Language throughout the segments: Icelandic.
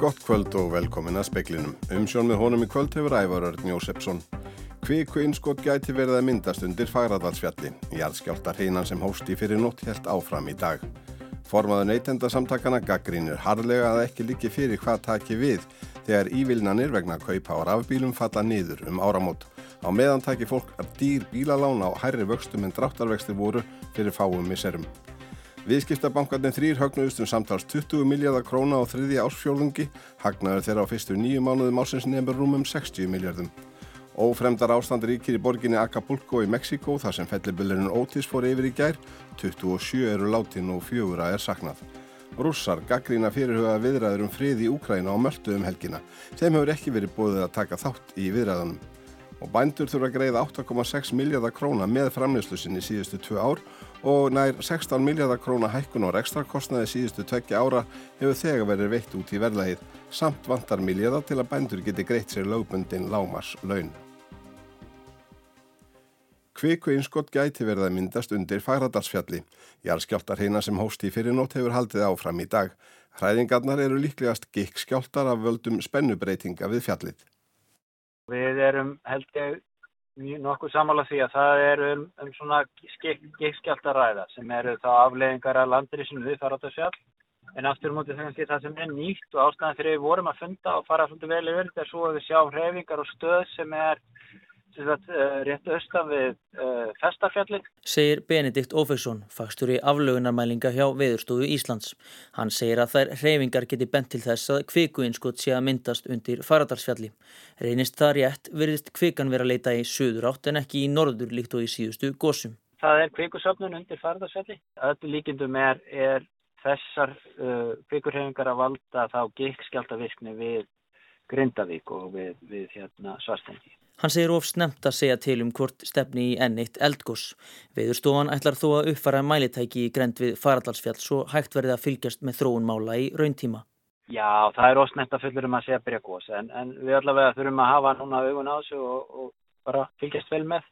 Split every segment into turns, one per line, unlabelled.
Gott kvöld og velkomin að speklinum. Umsjón með honum í kvöld hefur Ævar Örn Jósefsson. Kviku innskott gæti verið að myndast undir Fagradalsfjalli. Jarðskjálta hreinan sem hósti fyrir nótt helt áfram í dag. Formaður neytendasamtakana gaggrínir harlega að ekki líki fyrir hvað taki við þegar ívilnanir vegna kaupa á rafbílum falla niður um áramót. Á meðan taki fólk að dýr bílalán á hærri vöxtum en dráttarvextir voru fyrir fáum miserum. Viðskiptabankarnir þrýr högnuðust um samtals 20 miljardar króna á þriði ásfjólungi, hagnaður þeirra á fyrstu nýju mánuðum ásins nefnir rúmum 60 miljardum. Ófremdar ástand ríkir í borginni Acapulco í Mexiko þar sem fellibillurinn Otis fór yfir í gær, 27 eru látin og fjögura er saknað. Rússar gaggrína fyrirhuga viðræður um frið í Úkræna og möldu um helgina. Þeim hefur ekki verið bóðið að taka þátt í viðræðunum. Og bændur þurfa að greiða 8,6 miljardar króna með framleyslu sinni síðustu tvö ár og nær 16 miljardar króna hækkun og rekstrakostnaði síðustu tveggja ára hefur þegar verið veitt út í verðlægið samt vantar miljardar til að bændur geti greitt sér lögbundin lámars laun. Kviku einskott gæti verið að myndast undir Fagradalsfjalli. Jarskjáltar heina sem hósti í fyrirnót hefur haldið áfram í dag. Hræðingarnar eru líklegast gikk skjáltar af völdum spennubreitinga við fjallið.
Við erum held ég nokkuð samála því að það er um, um svona gikkskjáltaræða sem eru þá afleðingar af landirísinu við Þaráttasjálf en aftur mútið þegar það sem er nýtt og ástæðan fyrir við vorum að funda og fara svolítið vel yfir þetta er svo að við sjáum hreyfingar og stöð sem er Sagt, uh, rétt austan við uh, festafjallir.
Segir Benedikt Ófeksson, fagstur í aflögunarmælinga hjá Veðurstofu Íslands. Hann segir að þær hreyfingar geti bent til þess að kvikuinskot sé að myndast undir Faradarsfjalli. Reynist það rétt verðist kvikan vera að leita í söður átt en ekki í norður líkt og í síðustu gósum.
Það er kvikusöfnun undir Faradarsfjalli. Öllu líkindum er, er þessar uh, kvikurhreyfingar að valda þá gikk skjáltavirkni við Grindavík og við, við hérna, Svarstengi.
Hann segir of snemt að segja til um hvort stefni í ennitt eldgós. Veðurstofan ætlar þó að uppfara mælitæki í grend við Faradalsfjall svo hægt verði að fylgjast með þróunmála í rauntíma.
Já, það er of snemt að fullur um að segja byrja gós en, en við allavega þurfum að hafa núna augun á þessu og, og bara fylgjast vel með.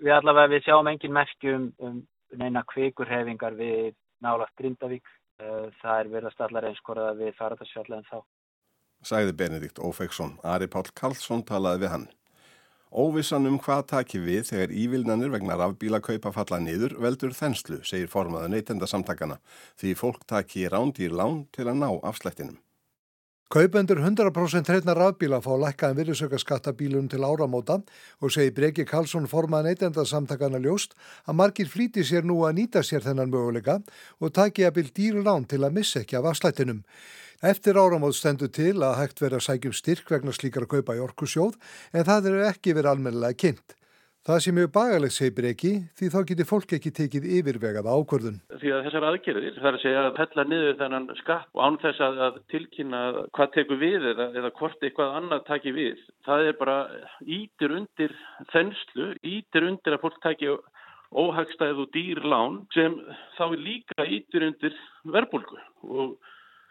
Við allavega við sjáum engin merkjum um, um neina kvikurhefingar við nálagt Grindavík. Það er verið að stalla reynskóraða við Faradalsfjall en þá.
Sæði Benedikt Ófeksson. Ari Pál Karlsson talaði við hann. Óvissan um hvað taki við þegar ívilnanir vegna rafbílakaupa falla niður veldur þenslu, segir formaða neytendasamtakana, því fólk taki rándýr lán til að ná afslættinum.
Kaupendur 100% hreitna rafbíla fá lækkaðan virðsökaskatta bílum til áramóta og segir Breki Karlsson formaða neytendasamtakana ljóst að margir flýti sér nú að nýta sér þennan möguleika og taki að bíl dýr lán til að missa ekki af afslættinum. Eftir áramóð stendur til að hægt verið að sækjum styrk vegna slíkar að kaupa í orkusjóð en það eru ekki verið almennilega kynnt. Það sem mjög bagalegt segir ekki því þá getur fólk ekki tekið yfirvegað ákvörðun.
Því að þessar aðgerðir, er að segja að hella niður þennan skatt og án þess að, að tilkynna hvað tekur við eða, eða hvort eitthvað annað taki við. Það er bara ítir undir þenslu, ítir undir að fólk taki óhagstæð og dýr lán sem þá líka ítir undir verbulgu og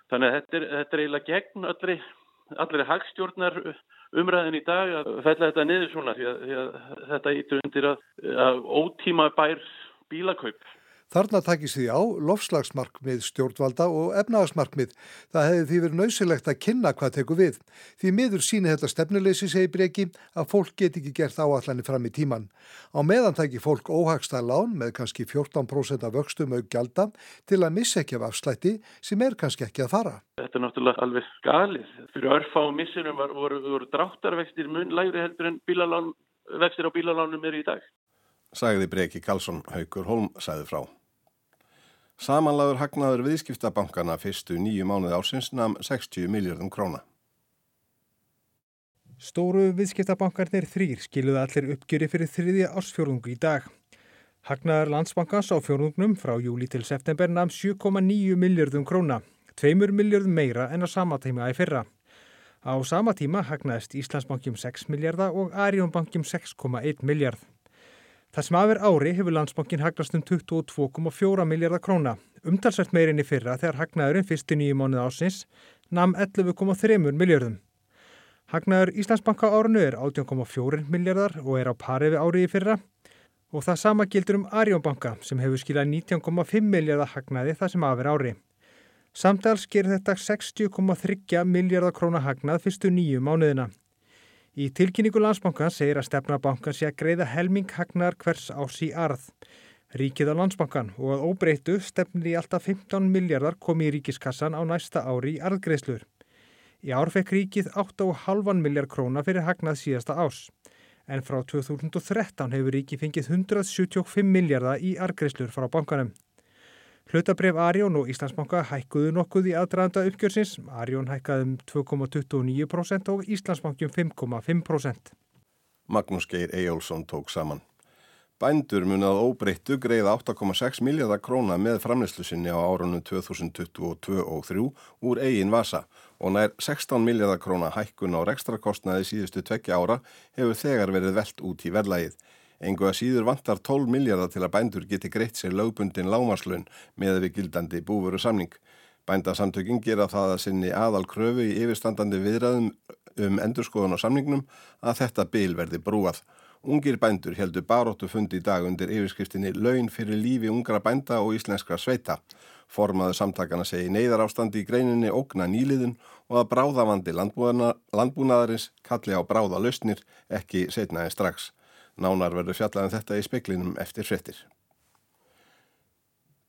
Þannig að þetta er, þetta er eiginlega gegn allri, allri hagstjórnar umræðin í dag að fella þetta niður svona því að, því að þetta ítur undir að, að ótíma bær bílakaup.
Þarna takist því á lofslagsmarkmið stjórnvalda og efnagasmarkmið. Það hefði því verið nöysilegt að kynna hvað tekur við. Því miður síni þetta stefnuleysi segi breki að fólk get ekki gert áallanir fram í tíman. Á meðan takir fólk óhagsta lán með kannski 14% af vöxtum auk gjalda til að missa ekki af afslætti sem er kannski ekki að fara.
Þetta er náttúrulega alveg galið. Fyrir örfá missinum var, voru, voru dráttarvextir mun lægri heldur en bílalán, vextir á bílalánum er í dag.
Sæði Breki Karlsson Haugur Holm sæði frá. Samanlagur hagnaður viðskiptabankana fyrstu nýju mánuði ásins namn 60 miljardum króna.
Stóru viðskiptabankarnir þrýr skiluði allir uppgjöri fyrir þriðja ársfjörðungu í dag. Hagnaður landsbankans á fjörðungnum frá júli til september namn 7,9 miljardum króna, 2 miljardum meira en á sama tíma í fyrra. Á sama tíma hagnaðist Íslandsbankjum 6 miljardar og Arjónbankjum 6,1 miljard. Það sem aðver ári hefur landsbankin hagnast um 22,4 miljardar króna, umtalsvært meirinn í fyrra þegar hagnaðurinn fyrstu nýju mánuð ásins namn 11,3 miljardum. Hagnaður Íslandsbanka árunu er 18,4 miljardar og er á pari við árið í fyrra og það sama gildur um Arjónbanka sem hefur skilað 19,5 miljardar hagnaði það sem aðver ári. Samtals gerir þetta 60,3 miljardar krónar hagnað fyrstu nýju mánuðina. Í tilkynningu landsbankan segir að stefnabankan sé að greiða helming hagnar hvers ás í arð. Ríkið á landsbankan og að óbreytu stefnir í alltaf 15 miljardar komi í ríkiskassan á næsta ári í arðgreislur. Í ár fekk ríkið 8,5 miljard króna fyrir hagnað síðasta ás. En frá 2013 hefur ríkið fengið 175 miljardar í arðgreislur frá bankanum. Hlutabref Arjón og Íslandsbanka hækkuðu nokkuð í aðdraðanda uppgjörsins. Arjón hækkaði um 2,29% og Íslandsbanki um 5,5%.
Magnús Geir Ejjólfsson tók saman. Bændur munið óbreyttu greið 8,6 miljardar króna með framleyslu sinni á árunum 2022 og 3 úr eigin vasa og nær 16 miljardar króna hækkun á rekstrakostnaði síðustu tvekja ára hefur þegar verið veld út í verðlægið. Engu að síður vantar 12 miljardar til að bændur geti greitt sér lögbundin lámarslun með við gildandi búveru samning. Bændasamtökin gera það að sinni aðal kröfu í yfirstandandi viðræðum um endurskoðun á samningnum að þetta bil verði brúað. Ungir bændur heldur baróttu fundi í dag undir yfirskriftinni Laun fyrir lífi ungra bænda og íslenskra sveita. Formaðu samtakana segi neyðar ástandi í greininni ógna nýliðun og að bráðavandi landbúnaðarins kalli á bráða lausnir ekki setnaði strax. Nánar verður fjallaðan um þetta í speklinum eftir frettir.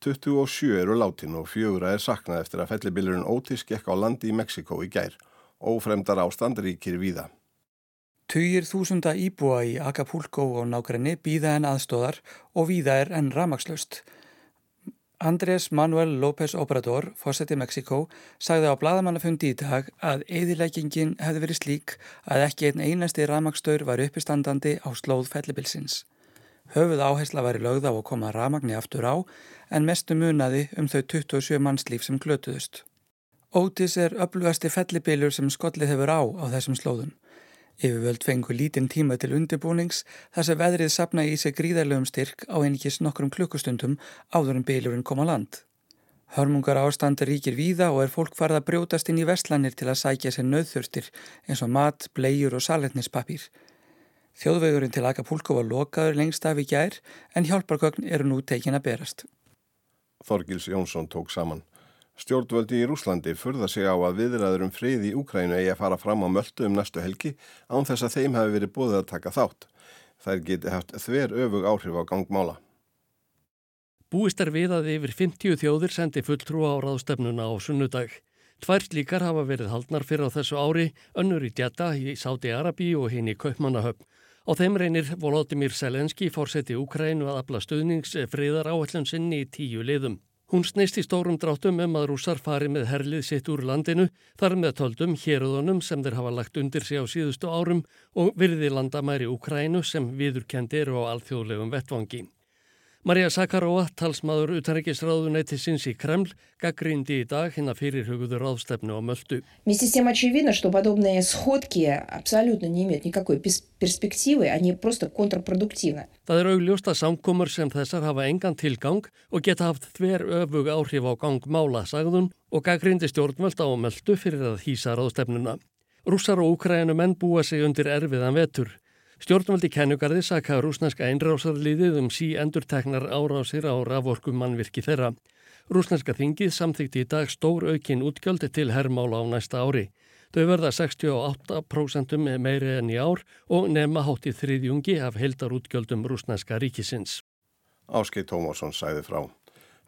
27 eru látin og fjögura er saknað eftir að fellibilurinn Otis gekk á landi í Mexiko í gær. Ófremdar ástand ríkir víða.
Tugir þúsunda íbúa í Acapulco og nákrenni býða en aðstóðar og víða er enn ramagslaust. Andrés Manuel López Obrador, fósetti Mexiko, sagði á bladamannafundi í dag að eðileggingin hefði verið slík að ekki einn einasti ramagstur var uppistandandi á slóð fellibilsins. Höfuð áhersla var í lögða á að koma ramagni aftur á en mestu munaði um þau 27 mannslíf sem glötuðust. Ótis er öflugasti fellibilur sem skollið hefur á á þessum slóðum. Yfirvöld fengu lítinn tíma til undirbúnings þar sem veðrið sapna í sig gríðarlegum styrk á einingis nokkrum klukkustundum áður en bylurinn kom á land. Hörmungar ástandi ríkir víða og er fólk farið að brjótast inn í verslanir til að sækja sér nöðþurstir eins og mat, blegjur og saletnispapír. Þjóðvegurinn til Acapulco var lokaður lengst af í gær en hjálparkögn eru nú tekin að berast.
Þorgils Jónsson tók saman. Stjórnvöldi í Rúslandi furða sig á að viðræður um frið í Úkrænu eigi að fara fram á möldu um næstu helgi án þess að þeim hafi verið búið að taka þátt. Þær geti haft þver öfug áhrif á gangmála.
Búist er við að yfir 50 þjóðir sendi fulltrúa á ráðstefnuna á sunnudag. Tvær slíkar hafa verið haldnar fyrir á þessu ári, önnur í Djetta í Sáti Arabi og hinn í Kaupmannahöfn. Á þeim reynir Volodymyr Selenski fórseti Úkrænu að afla stuðnings friðar áallum sinni í tíu liðum. Hún sneist í stórum dráttum um að rússar fari með herlið sitt úr landinu, þar með töldum héröðunum sem þeir hafa lagt undir sig á síðustu árum og virði landamæri Úkrænu sem viðurkendir og alþjóðlegum vettvangi. Marja Sakarova, talsmaður utanreikisráðunetti sinns í Kreml, gaggrindi í dag hinn að fyrirhugðu ráðstefnu á möldu. Það er augljósta samkomur sem þessar hafa engan tilgang og geta haft þver öfug áhrif á gangmála, sagðun, og gaggrindi stjórnvöld á möldu fyrir að hýsa ráðstefnuna. Rússar og úkræðinu menn búa sig undir erfiðan vetur. Stjórnvaldi kennugarði saka rúsneska einrásarliðið um sí endurtegnar árásir á raforkum mannvirki þeirra. Rúsneska þingið samþykti í dag stór aukin útgjöldi til herrmála á næsta ári. Þau verða 68% meiri enn í ár og nefna hátti þriðjungi af heldarútgjöldum rúsneska ríkisins.
Áskei Tómarsson sæði frá.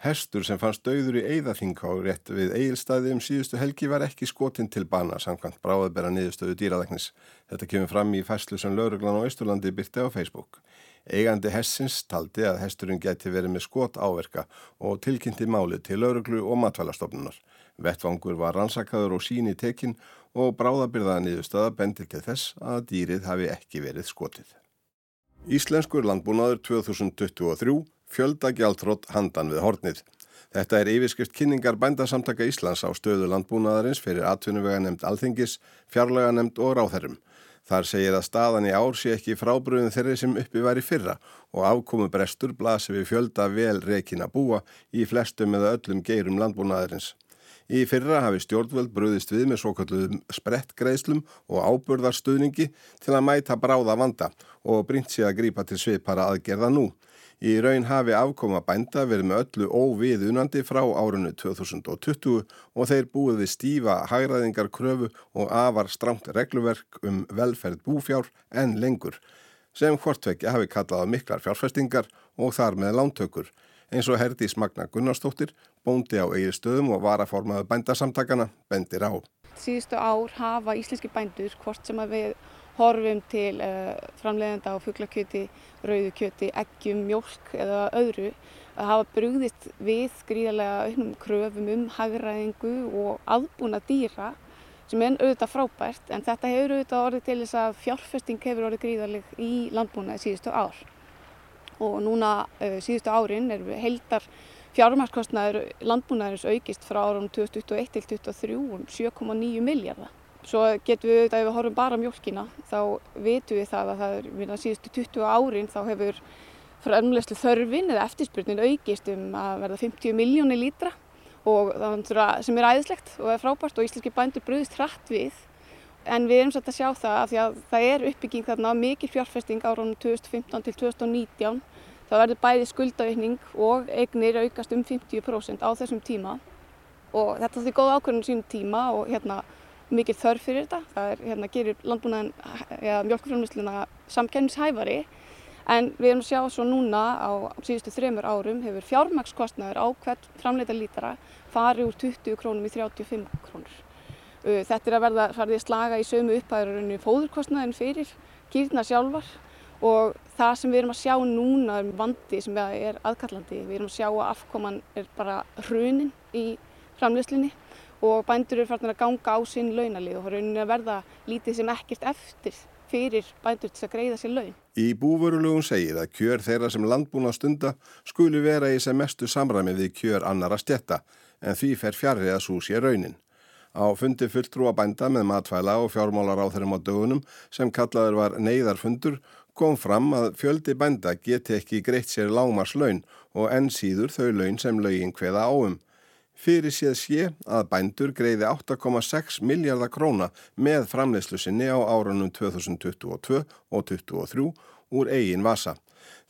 Hestur sem fannst dauður í eigðaþinká rétt við eigilstaði um síðustu helgi var ekki skotinn til bana samkvæmt bráðabera niðurstöðu dýralæknis. Þetta kemur fram í fæslu sem lauruglan á Ísturlandi byrti á Facebook. Eigandi hessins taldi að hesturinn geti verið með skot áverka og tilkynnti málið til lauruglu og matvælastofnunar. Vettvangur var rannsakaður og síni tekinn og bráðabirðaða niðurstöða bendir til þess að dýrið hafi ekki verið skotið. Íslenskur landbúnaður 2023 fjöldagjaldrótt handan við hornið. Þetta er yfirskrift kynningar bændasamtaka Íslands á stöðu landbúnaðarins fyrir atvinnuvega nefnd alþingis, fjarlaga nefnd og ráþærum. Þar segir að staðan í ár sé ekki frábröðin þeirri sem uppi var í fyrra og afkomu brestur blasir við fjölda vel rekin að búa í flestum eða öllum geirum landbúnaðarins. Í fyrra hafi stjórnvöld bröðist við með svo kalluðum sprettgreislum og ábörðarstuðningi til að mæta bráða vanda og brynt sé að grípa til svipara aðgerða nú. Í raun hafi afkoma bænda verið með öllu óviðunandi frá árunnu 2020 og þeir búið við stífa hagraðingar kröfu og afar stramt regluverk um velferð búfjár en lengur sem hvortvekja hafi kallað miklar fjárfestingar og þar með lántökur eins og Herdís Magna Gunnarsdóttir bóndi á eigi stöðum og varaformaðu bændasamtakana bendir á.
Síðustu ár hafa íslenski bændur hvort sem að við horfum til uh, framleiðenda á fugglakjöti, rauðukjöti, eggjum, mjölk eða öðru að hafa brugðist við gríðarlega auknum kröfum um hagraðingu og aðbúna dýra sem er auðvitað frábært en þetta hefur auðvitað orðið til þess að fjárfesting hefur orðið gríðarleg í landbúnaði síðustu ár. Og núna uh, síðustu árin er heldar fjármarskostnaður landbúnaðurins aukist frá árum 2021 til 2023 um 7,9 miljardar Svo getum við auðvitað, ef við horfum bara mjölkina, þá vitum við það að það er, við síðustu 20 árin þá hefur framlegslu þörfin eða eftirspurnin aukist um að verða 50 miljónir lítra og það sem er æðislegt og er frábært og íslenski bændur bröðist hratt við. En við erum svolítið að sjá það að því að það er uppbygging þarna mikil fjárfesting áraunum 2015 til 2019. Það verður bæði skuldaukning og eignir aukast um 50% á þessum tíma og þetta er því góð ákvörðun sínum tíma og hérna mikið þörf fyrir þetta. Það er, hérna, gerir landbúnaðin, eða mjölkuframlýsluna samkennishæfari en við erum að sjá svo núna á síðustu þremur árum hefur fjármagnskostnaður á hvert framleita lítara farið úr 20 krónum í 35 krónur. Þetta er að verða farið að slaga í sömu upphæðurunni fóðurkostnaðin fyrir kýrna sjálfar og það sem við erum að sjá núna er vandi sem er aðkallandi. Við erum að sjá að afkoman er bara hrunin í framlýslinni og bændur eru farin að ganga á sinn launalið og rauninni að verða lítið sem ekkert eftir fyrir bændur til að greiða sér laun.
Í búvörulugum segir að kjör þeirra sem landbúna stunda skuli vera í sem mestu samræmið við kjör annara stjetta en því fer fjarrið að sé raunin. Á fundi fulltrúa bænda með matfæla og fjármálar á þeirrum á dögunum sem kallaður var neyðarfundur kom fram að fjöldi bænda geti ekki greitt sér lámars laun og enn síður þau laun sem laugin hveða áum. Fyrir séð sé að bændur greiði 8,6 miljardar króna með framleyslu sinni á árunum 2022 og 2023 úr eigin vasa.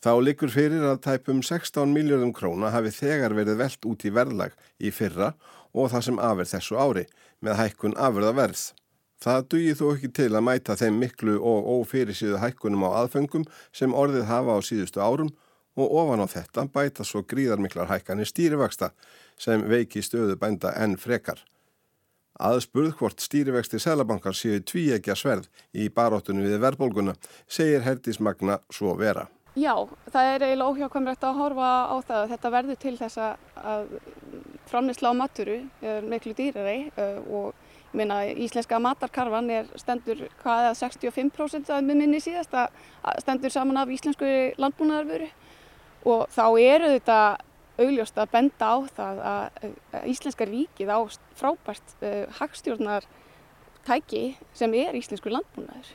Þá likur fyrir að tæpum 16 miljardum króna hafi þegar verið veld út í verðlag í fyrra og það sem afir þessu ári með hækkun afurða verð. Það dugir þó ekki til að mæta þeim miklu og ófyrirsýðu hækkunum á aðfengum sem orðið hafa á síðustu árum og ofan á þetta bæta svo gríðarmiklar hækkanir stýrivaksta sem veiki stöðu bænda enn frekar. Aðspurð hvort stýrivexti selabankar séu tvíegja sverð í baróttunum við verðbólguna, segir Herdís Magna svo vera.
Já, það er eiginlega óhjákvæmrætt að horfa á það að þetta verður til þess að framleysla á maturu er miklu dýrari uh, og minna, íslenska matarkarfan er stendur hvaða 65% að minni síðast að stendur saman af íslensku landbúnaðarvöru og þá eru þetta augljóst að benda á það að Íslenska ríkið á frábært uh, hagstjórnar tæki sem er íslensku landbúnaður.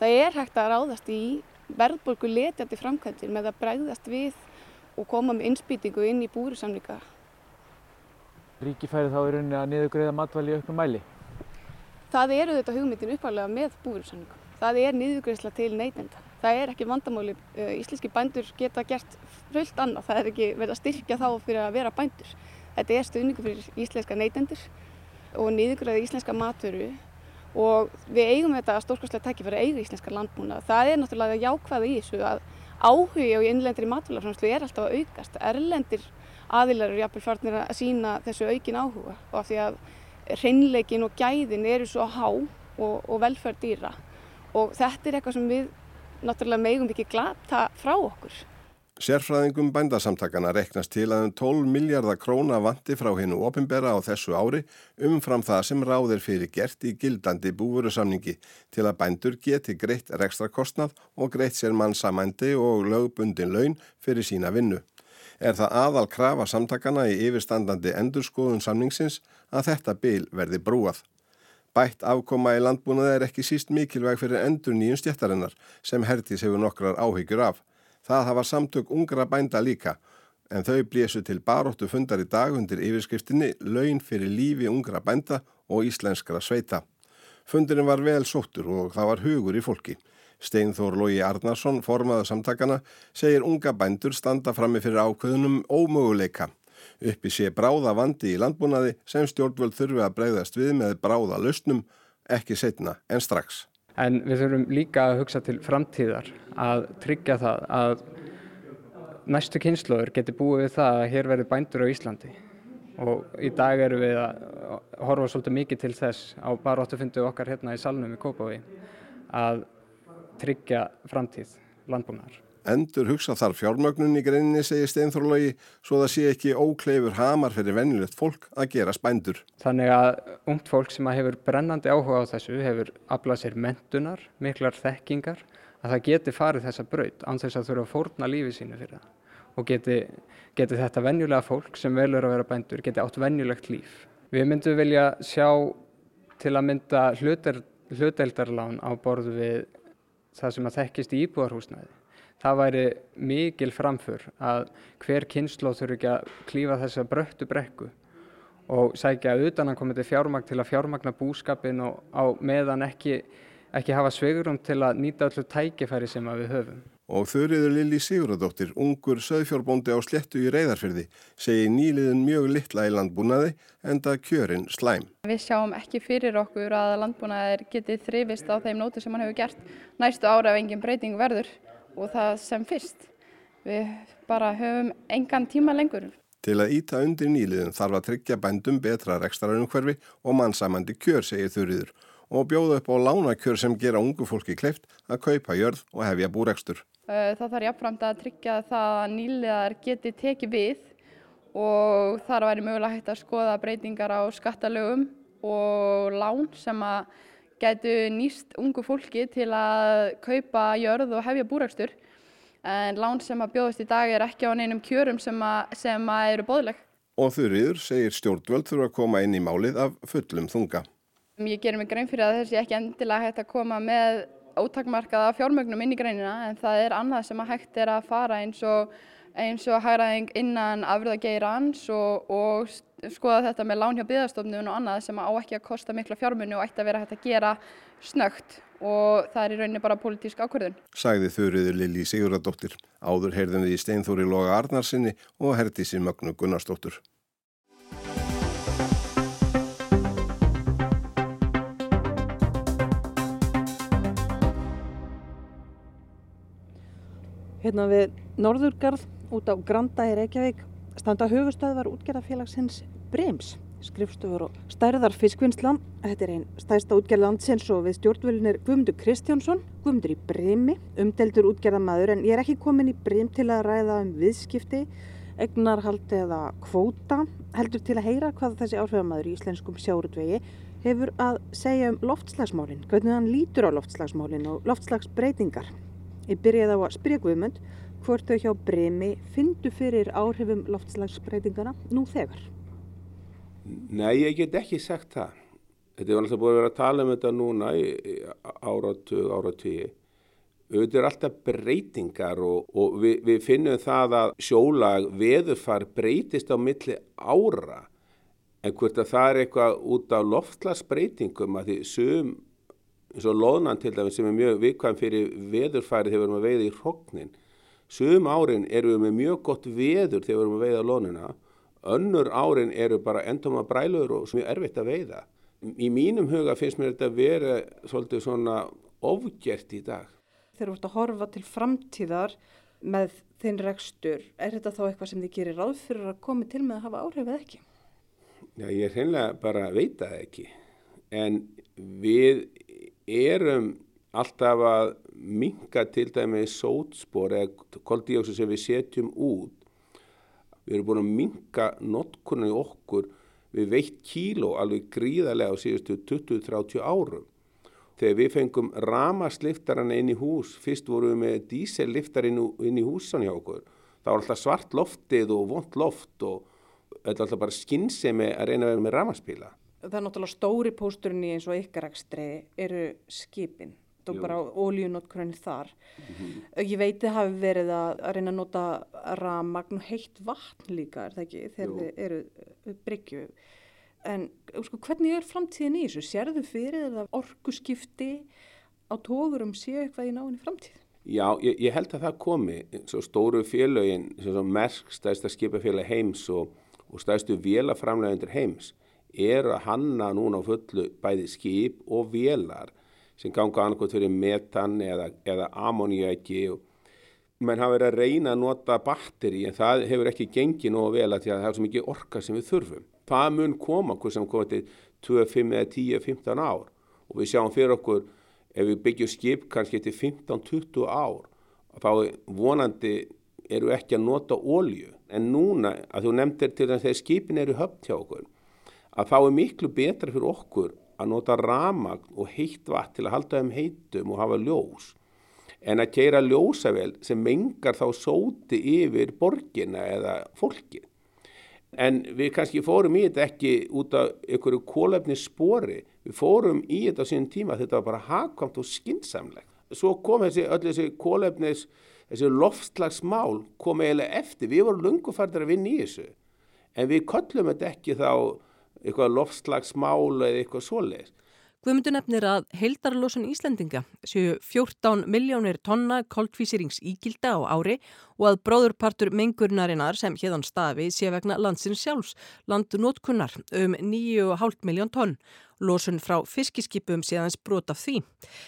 Það er hægt að ráðast í verðborgu letjandi framkvæmdir með að bregðast við og koma með innspýtingu inn í búrisamlinga.
Ríki færi þá í rauninni að niðugreiða matvæli í auknum mæli?
Það eru þetta hugmyndin uppalega með búrisamlingum. Það er niðugreisla til neytenda það er ekki vandamáli. Eh, íslenski bændur geta gert fullt annað. Það er ekki verið að styrkja þá fyrir að vera bændur. Þetta er stuðningu fyrir íslenska neytendur og niðurgræði íslenska matvöru og við eigum þetta stórkostlega tækifæri að eiga íslenska landbúna. Það er náttúrulega jákvæði í þessu að áhugi á innlendir matvölarframslu er alltaf að aukast. Erlendir aðilar eru jafnvel farnir að sína þessu aukin áhuga og af því að hreinleikin og gæðin eru svo há og, og velferð dýra og þetta er eitthvað sem við náttúrulega megum ekki glata frá okkur.
Sérfræðingum bændasamtakana reknast til að um 12 miljardar króna vanti frá hennu opimbera á þessu ári umfram það sem ráðir fyrir gert í gildandi búverusamningi til að bændur geti greitt rekstra kostnað og greitt sér mannsamændi og lögbundin laun fyrir sína vinnu. Er það aðal krafa samtakana í yfirstandandi endurskoðun samningsins að þetta byl verði brúað. Bætt afkoma í landbúnaði er ekki síst mikilvæg fyrir endur nýjum stjættarinnar sem Herdís hefur nokkrar áhyggjur af. Það hafa samtök ungra bænda líka en þau blésu til baróttu fundar í dag undir yfirskriftinni Laun fyrir lífi ungra bænda og íslenskra sveita. Fundurinn var vel sóttur og það var hugur í fólki. Steinþór Lógi Arnarsson, formaða samtakana, segir unga bændur standa frammi fyrir ákveðunum ómöguleika. Uppi sé bráða vandi í landbúnaði sem stjórnvöld þurfi að breyðast við með bráða lausnum, ekki setna en strax.
En við þurfum líka að hugsa til framtíðar að tryggja það að næstu kynnslóður geti búið við það að hér verði bændur á Íslandi. Og í dag eru við að horfa svolítið mikið til þess á baróttu fundu okkar hérna í salnum í Kópaví að tryggja framtíð landbúnaðar.
Endur hugsa þar fjármögnun í greininni, segir Steinþorlógi, svo það sé ekki ókleifur hamar fyrir vennilegt fólk að gera spændur.
Þannig að ungt fólk sem hefur brennandi áhuga á þessu hefur aflað sér mentunar, miklar þekkingar, að það geti farið þessa braut án þess að þurfa að fórna lífi sínu fyrir það. Og geti, geti þetta venjulega fólk sem velur að vera bændur, geti átt venjulegt líf. Við myndum vilja sjá til að mynda hluteldarlán á borðu við það sem að þekkist í íbúðarhúsnæði. Það væri mikil framför að hver kynnslóð þurfi ekki að klífa þessa bröttu brekku og sækja utan að koma til fjármagn til að fjármagna búskapin og á meðan ekki, ekki hafa sveigurum til að nýta öllu tækifæri sem við höfum.
Og þurriður Lili Siguradóttir, ungur söðfjórbóndi á slettu í reyðarfyrði, segi nýliðin mjög litla í landbúnaði en það kjörin slæm.
Við sjáum ekki fyrir okkur að landbúnaðir getið þrifist á þeim nótu sem hann hefur gert næstu ára ef engin breyting verður og það sem fyrst. Við bara höfum engan tíma lengur.
Til að íta undir nýliðin þarf að tryggja bændum betra rekstaraunumhverfi og mannsamandi kjör, segir þurriður og bjóða upp á lánakjör sem gera ungu fólki kleift að kaupa jörð og hefja búrekstur.
Það þarf jáfnframt að tryggja það að nýliðar geti tekið við og þar væri mögulega hægt að skoða breytingar á skattalögum og lán sem að getu nýst ungu fólki til að kaupa jörð og hefja búrekstur. En lán sem að bjóðast í dag er ekki á neinum kjörum sem að, sem að eru bóðleg.
Og þurriður segir stjórnvöld þurfa að koma inn í málið af fullum þunga.
Ég gerir mig grein fyrir að þessi ekki endilega hægt að koma með ótakmarkaða fjármögnum inn í greinina en það er annað sem að hægt er að fara eins og eins og hægraðing innan afröðageirans og, og skoða þetta með lán hjá byggðarstofnun og annað sem á ekki að kosta mikla fjármunni og ætti að vera hægt að gera snögt og það er í rauninni bara politísk ákvörðun.
Sæði þurriður Lili Siguradóttir. Áður heyrðum við í Steinþóri Loga Arnarsinni og Hertísi Mögnu Gunnarsdóttur.
Hérna við Norðurgarð út á Granda í Reykjavík standa höfustöðvar útgerðarfélagsins Brems, skrifstofur og stærðar fiskvinnslan. Þetta er einn stærsta útgerð landsins og við stjórnvölinir Guðmundur Kristjánsson, Guðmundur í Bremi, umdeldur útgerðamaður en ég er ekki komin í Brem til að ræða um viðskipti, egnarhald eða kvóta, heldur til að heyra hvað þessi áhrifamaður í íslenskum sjárutvegi hefur að segja um loftslagsmálinn, hvernig hann lítur á loftslagsmálinn og loftslagsbreytingar. Ég byrjaði á að spyrja Guðmund hvort þau hjá Bremi fyndu fyrir áhrifum loftslagsbreytingana nú þegar.
Nei, ég get ekki sagt það. Þetta er alltaf búin að vera að tala um þetta núna í áratug, áratugji. Þetta er alltaf breytingar og, og við, við finnum það að sjólag veðurfar breytist á milli ára. En hvort að það er eitthvað út af loftslagsbreytingum að því sum eins og loðnan til dæmis sem er mjög vikvæm fyrir veðurfærið þegar við erum að veiða í hrognin. Sum árin eru við með mjög gott veður þegar við erum að veiða loðnina. Önnur árin eru bara endoma brælur og mjög erfitt að veiða. Í mínum huga finnst mér þetta að vera svolítið svona ofgjert í dag.
Þegar þú ert að horfa til framtíðar með þinn rekstur, er þetta þá eitthvað sem þið gerir ráð fyrir að komi til með að hafa áhrif eða ekki?
Já, ég er hreinlega bara að veita það ekki. En við erum alltaf að minka til dæmi sótspor eða koldíóksu sem við setjum út. Við erum búin að minka notkunni okkur við veitt kíló alveg gríðarlega á síðustu 20-30 árum. Þegar við fengum ramasliftarana inn í hús, fyrst vorum við með díselliftar inn, inn í húsan hjá okkur. Það var alltaf svart loftið og vond loft og alltaf bara skinnsemi að reyna að vera með ramaspíla
það er náttúrulega stóri pósturinn í eins og ykkarekstri eru skipin og bara ólíunótkrönnir þar mm -hmm. ég veit þið hafi verið að, að reyna að nota ramagn og heitt vatn líka er það ekki þegar þið eru bryggju en sko, hvernig er framtíðin í þessu? Serðu fyrir það orgu skipti
á tógurum séu eitthvað í náinni framtíð?
Já, ég, ég held að það komi, svo stóru félögin, svo merk stæðsta skipafélag heims og, og stæðstu vélaframlegundur heims, er að hanna núna á fullu bæði skip og vélar sem ganga annarkot fyrir metan eða, eða ammoniaki og menn hafa verið að reyna að nota batteri en það hefur ekki gengið nógu vel að, að það er svo mikið orka sem við þurfum. Það mun koma, hvað sem koma til 2, 5 eða 10, 15 ár. Og við sjáum fyrir okkur ef við byggjum skip kannski til 15-20 ár þá vonandi eru ekki að nota ólju en núna að þú nefndir til þess að þegar skipin eru höfn hjá okkur að þá er miklu betra fyrir okkur að nota ramagn og heitt vatn til að halda þeim heitum og hafa ljós en að keira ljósavel sem mengar þá sóti yfir borgina eða fólki en við kannski fórum í þetta ekki út af einhverju kólefni spori við fórum í þetta á sínum tíma þetta var bara hagkvæmt og skinsamlegt svo kom þessi, öll þessi kólefnis þessi loftslagsmál kom eiginlega eftir, við vorum lungufærdir að vinna í þessu en við kollum þetta ekki þá eitthvað loftslagsmál eða eitthvað svoleiðis
Guðmundur nefnir að heildarlósun Íslendinga séu 14 miljónir tonna koltvísirings ígilda á ári og að bróðurpartur mengurnarinnar sem hérðan stafi sé vegna landsins sjálfs, landnótkunnar um 9,5 miljón tonn. Lósun frá fiskiskipum sé aðeins brot af því.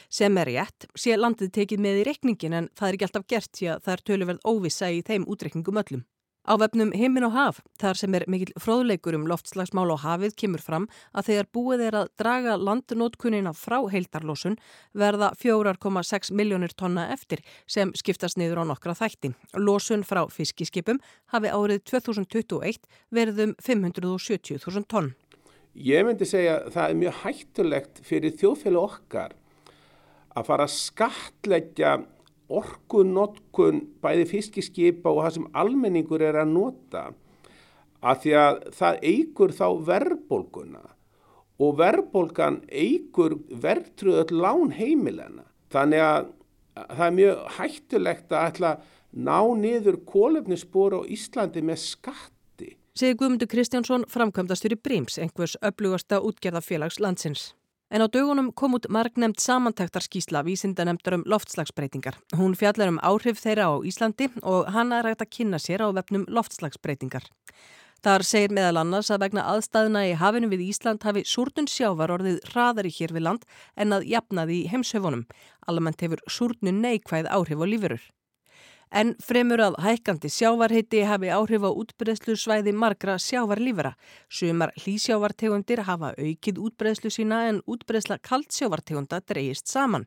Sem er rétt sé landið tekið með í rekningin en það er ekki alltaf gert því að það er töluverð óvisa í þeim útrekningum öllum. Á vefnum Himmin og haf, þar sem er mikil fróðleikur um loftslagsmál á hafið, kemur fram að þegar búið er að draga landnótkunina frá heildarlósun verða 4,6 miljónir tonna eftir sem skiptast niður á nokkra þætti. Lósun frá fiskiskipum hafi árið 2021 verðum 570.000 tonn.
Ég myndi segja að það er mjög hættulegt fyrir þjóðfélag okkar að fara að skatleggja orkunotkun bæði fiskiskipa og það sem almenningur er að nota að því að það eigur þá verðbólguna og verðbólgan eigur verðtröðull lán heimilena. Þannig að það er mjög hættulegt að ætla ná niður kólefnisspor á Íslandi með skatti.
Segir Guðmundur Kristjánsson framkvæmdastur í Bríms, einhvers öflugasta útgerðafélags landsins. En á dögunum kom út margnemt samantaktarskísla vísindanemndar um loftslagsbreytingar. Hún fjallar um áhrif þeirra á Íslandi og hann er rægt að kynna sér á vefnum loftslagsbreytingar. Þar segir meðal annars að vegna aðstæðuna í hafinu við Ísland hafi súrnun sjávar orðið hraðari hér við land en að jafnaði í heimshöfunum. Almennt hefur súrnun neikvæð áhrif á lífurur. En fremur að hækkandi sjávarheiti hafi áhrif á útbreðslu svæði margra sjávarlífara. Sumar hlýsjávartegundir hafa aukið útbreðslu sína en útbreðsla kaldsjávartegunda dreyist saman.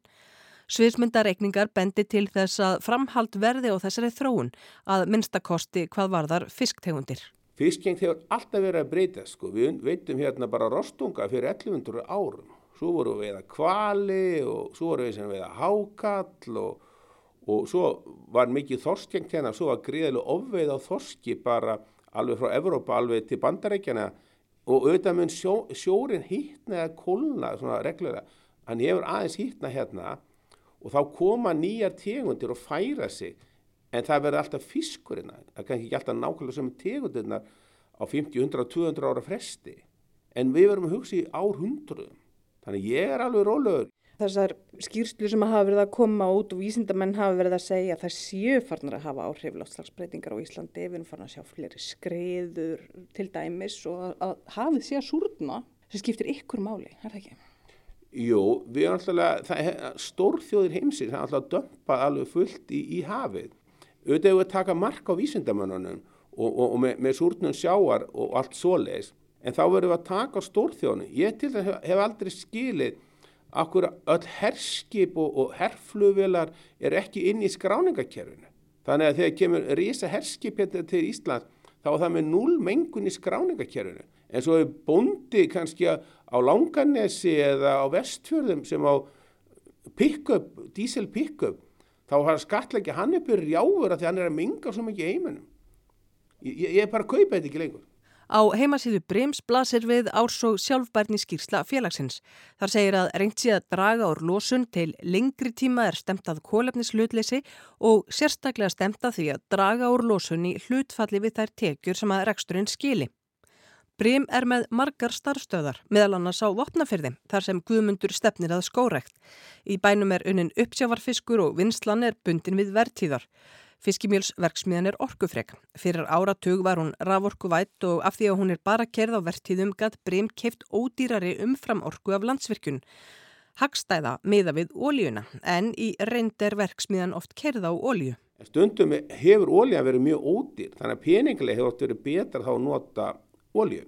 Sviðsmyndareikningar bendi til þess að framhald verði á þessari þróun að minnstakosti hvað varðar fisktegundir.
Fiskjeng hefur alltaf verið að breyta sko. Við veitum hérna bara rostunga fyrir 1100 árum. Svo voru við að kvali og svo voru við að hákall og og svo var mikið þorskjengt hérna, svo var gríðilega ofveið á þorski bara alveg frá Evrópa alveg til bandarækjana og auðvitað mun sjó, sjórin hýtna eða kólna svona reglulega, hann hefur aðeins hýtna hérna og þá koma nýjar tegundir og færa sig. En það verður alltaf fiskurina, það kann ekki alltaf nákvæmlega sem tegundirna á 50, 100, 200 ára fresti. En við verðum að hugsa í árhundruðum, þannig ég er alveg rólegur
Þessar skýrslu sem hafa verið að koma út og vísindamenn hafa verið að segja að það séu farnar að hafa áhrif láttslagsbreytingar á Íslandi, við erum farin að sjá fleiri skreður til dæmis og að hafið sé að súrna sem skiptir ykkur máli, er það ekki?
Jú, við erum alltaf, það er stórþjóðir heimsins, það er alltaf dömpað alveg fullt í, í hafið. Auðvitað að taka mark á vísindamannunum og, og, og með, með súrnum sjáar og allt svoleiðis, en þá verðum við að taka á stórþjóðinu. Ég til þess hef, hef aldrei skilið Akkur öll herskip og, og herflugvelar er ekki inn í skráningakerfinu. Þannig að þegar kemur risa herskip hérna til Ísland þá er það með null mengun í skráningakerfinu. En svo er bondi kannski á Langanesi eða á Vestfjörðum sem á pick-up, diesel pick-up, þá har skatleggja hann uppur rjáfur að því hann er að minga svo mikið heiminum. Ég, ég bara kaupa þetta ekki lengur.
Á heimasíðu Brims blasir við árs og sjálfbærni skýrsla félagsins. Þar segir að reynt sé að draga úr losun til lengri tíma er stemt að kólefnishlutleysi og sérstaklega stemt að því að draga úr losun í hlutfalli við þær tekjur sem að reksturinn skili. Brím er með margar starfstöðar, meðal annars á vopnafyrði, þar sem guðmundur stefnir að skórekt. Í bænum er unnin uppsjávarfiskur og vinslan er bundin við vertíðar. Fiskimjölsverksmiðan er orkufreg. Fyrir áratug var hún raforkuvætt og af því að hún er bara kerð á vertíðum gætt Brím keift ódýrari umfram orku af landsvirkjun. Hagstæða miða við ólíuna, en í reynd er verksmiðan oft kerð á ólíu.
Stundum hefur ólíja verið mjög ódýr, þannig að peningileg hefur oft verið betra þá að nota ólju.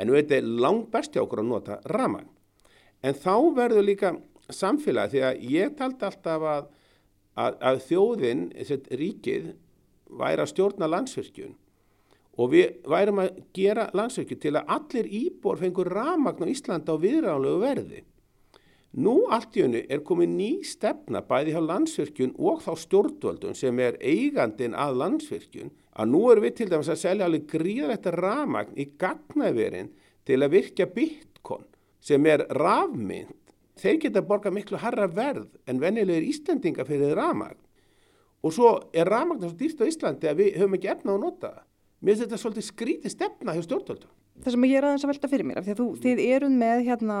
En við veitum langt best hjá okkur að nota raman. En þá verður líka samfélag því að ég taldi alltaf að, að, að þjóðin, ríkið, væri að stjórna landsvirkjun og við værum að gera landsvirkjun til að allir íbor fengur ramagn á Íslanda á viðránlegu verði. Nú allt í önnu er komið ný stefna bæði hjá landsvirkjun og þá stjórnvöldun sem er eigandin að landsvirkjun að nú erum við til dæmis að selja alveg gríðrætt ramagn í gagnæverin til að virkja bitcoin sem er rafmynd. Þeir geta borgað miklu harra verð en vennilegir Íslandinga fyrir ramagn. Og svo er ramagn svo dýrt á Íslandi að við höfum ekki efna á að nota. Mér finnst þetta svolítið skrítið stefna hjá stjórnvöldum.
Það sem ég er aðeins að velta fyrir mér, af því að þú, þið erum með hérna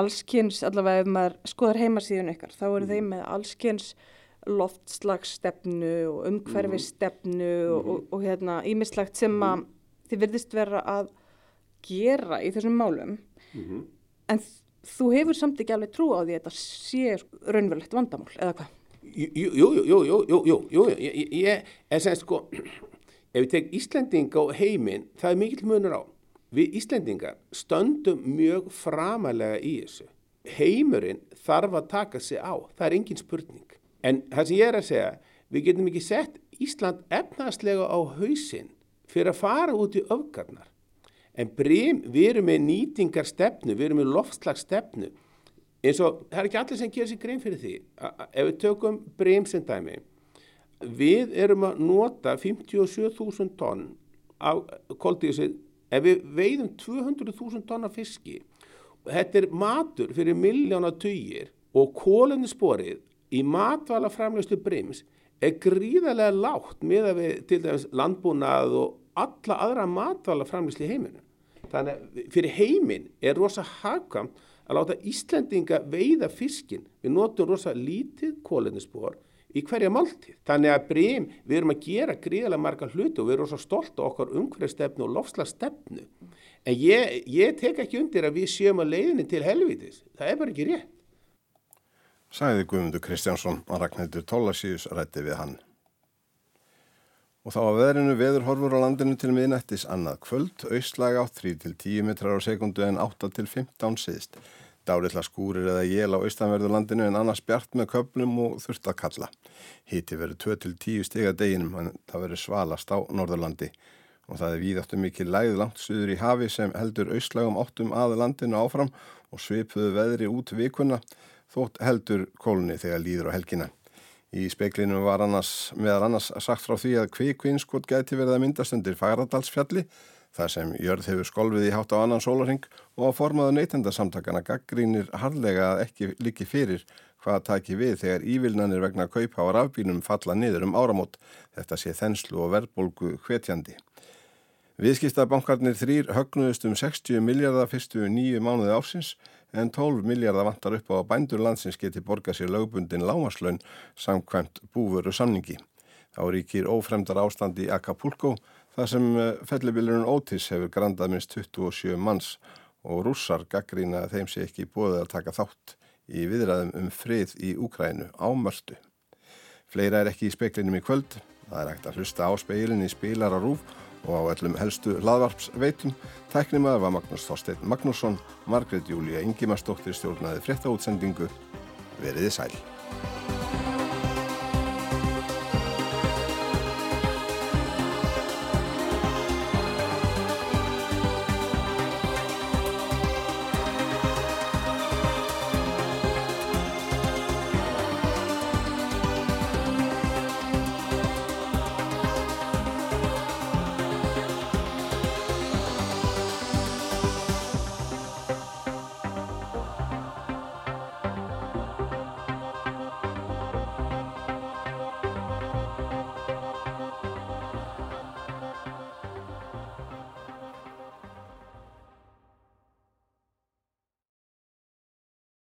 allskynns, allavega ef maður skoðar heimasíðun ykkar, þá eru mm. þeim með allskynns loftslagsstefnu og umhverfistefnu mm. og, og, og hérna ímislegt sem að mm. þið verðist vera að gera í þessum málum mm -hmm. Þú hefur samt ekki alveg trú á því að þetta sé raunverulegt vandamál eða hvað?
Jú, jú, jú, jú, jú, jú, jú, ég er sem sko, ef við tegum Íslandinga og heiminn, það er mikill munur á. Við Íslandingar stöndum mjög framalega í þessu. Heimurinn þarf að taka sig á, það er engin spurning. En það sem ég er að segja, við getum ekki sett Ísland efnaðslega á hausin fyrir að fara út í öfgarnar. En brím, við erum með nýtingarstefnu, við erum með loftslagsstefnu. Eins og það er ekki allir sem gerir sér grein fyrir því. Ef við tökum brím sem dæmi, við erum að nota 57.000 tonn af koldísið, ef við veiðum 200.000 tonn af fiski, þetta er matur fyrir miljóna töyir og kóluninsporið í matvala framlöstu brims er gríðarlega lágt með að við til dæmis landbúnað og alla aðra matvala framlöslu í heiminu. Þannig að fyrir heimin er rosa hagkvæmt að láta Íslandinga veiða fiskin. Við notum rosa lítið kólendispor í hverja máltíð. Þannig að brim, við erum að gera gríðarlega marga hluti og við erum rosa stolt á okkar umhverjastefnu og lofslagstefnu. En ég, ég tek ekki undir að við séum að leiðinni til helvitis. Það er bara ekki rétt
sagði Guðmundur Kristjánsson að Ragnhildur Tólasíus rætti við hann. Og þá að veðrinu veður horfur á landinu til miðnættis annað kvöld, austlæg á 3-10 metrar á sekundu en 8-15 síðst. Dárilla skúrir eða jél á austanverðu landinu en annars bjart með köplum og þurft að kalla. Híti verður 2-10 stiga deginum en það verður svalast á Norðurlandi og það er víðáttu mikið læð langt suður í hafi sem heldur austlægum áttum að landinu áfram og svipuðu veðri út vikuna þótt heldur kólunni þegar líður á helgina. Í speiklinu var annars, meðar annars sagt frá því að kvikvinskot gæti verið að myndast undir Fagradalsfjalli þar sem jörð hefur skolvið í hátt á annan sólaring og á formaðu neytendasamtakana gaggrínir harlega að ekki líki fyrir hvað taki við þegar ívilnanir vegna kaupa á rafbínum falla niður um áramót. Þetta sé þenslu og verðbólgu hvetjandi. Viðskiptabankarnir þrýr högnuðust um 60 miljardar fyrstu nýju mánuði ásins en 12 miljardar vantar upp á að bændur landsins geti borgað sér lögbundin lámaslaun samkvæmt búveru samningi. Þá ríkir ófremdar ástand í Acapulco þar sem eh, fellibilurinn Otis hefur grandað minst 27 manns og rússar gaggrína þeim sé ekki búið að taka þátt í viðræðum um frið í Úkrænu á mörstu. Fleira er ekki í speklinum í kvöld. Það er ekkert að hlusta á speilin í spilar á rúf og á öllum helstu hlaðvarpsveitum. Tæknimaður var Magnús Þorstein Magnússon. Margret Júlia Ingimarsdóttir stjórnaði fréttaútsendingu. Veriði sæl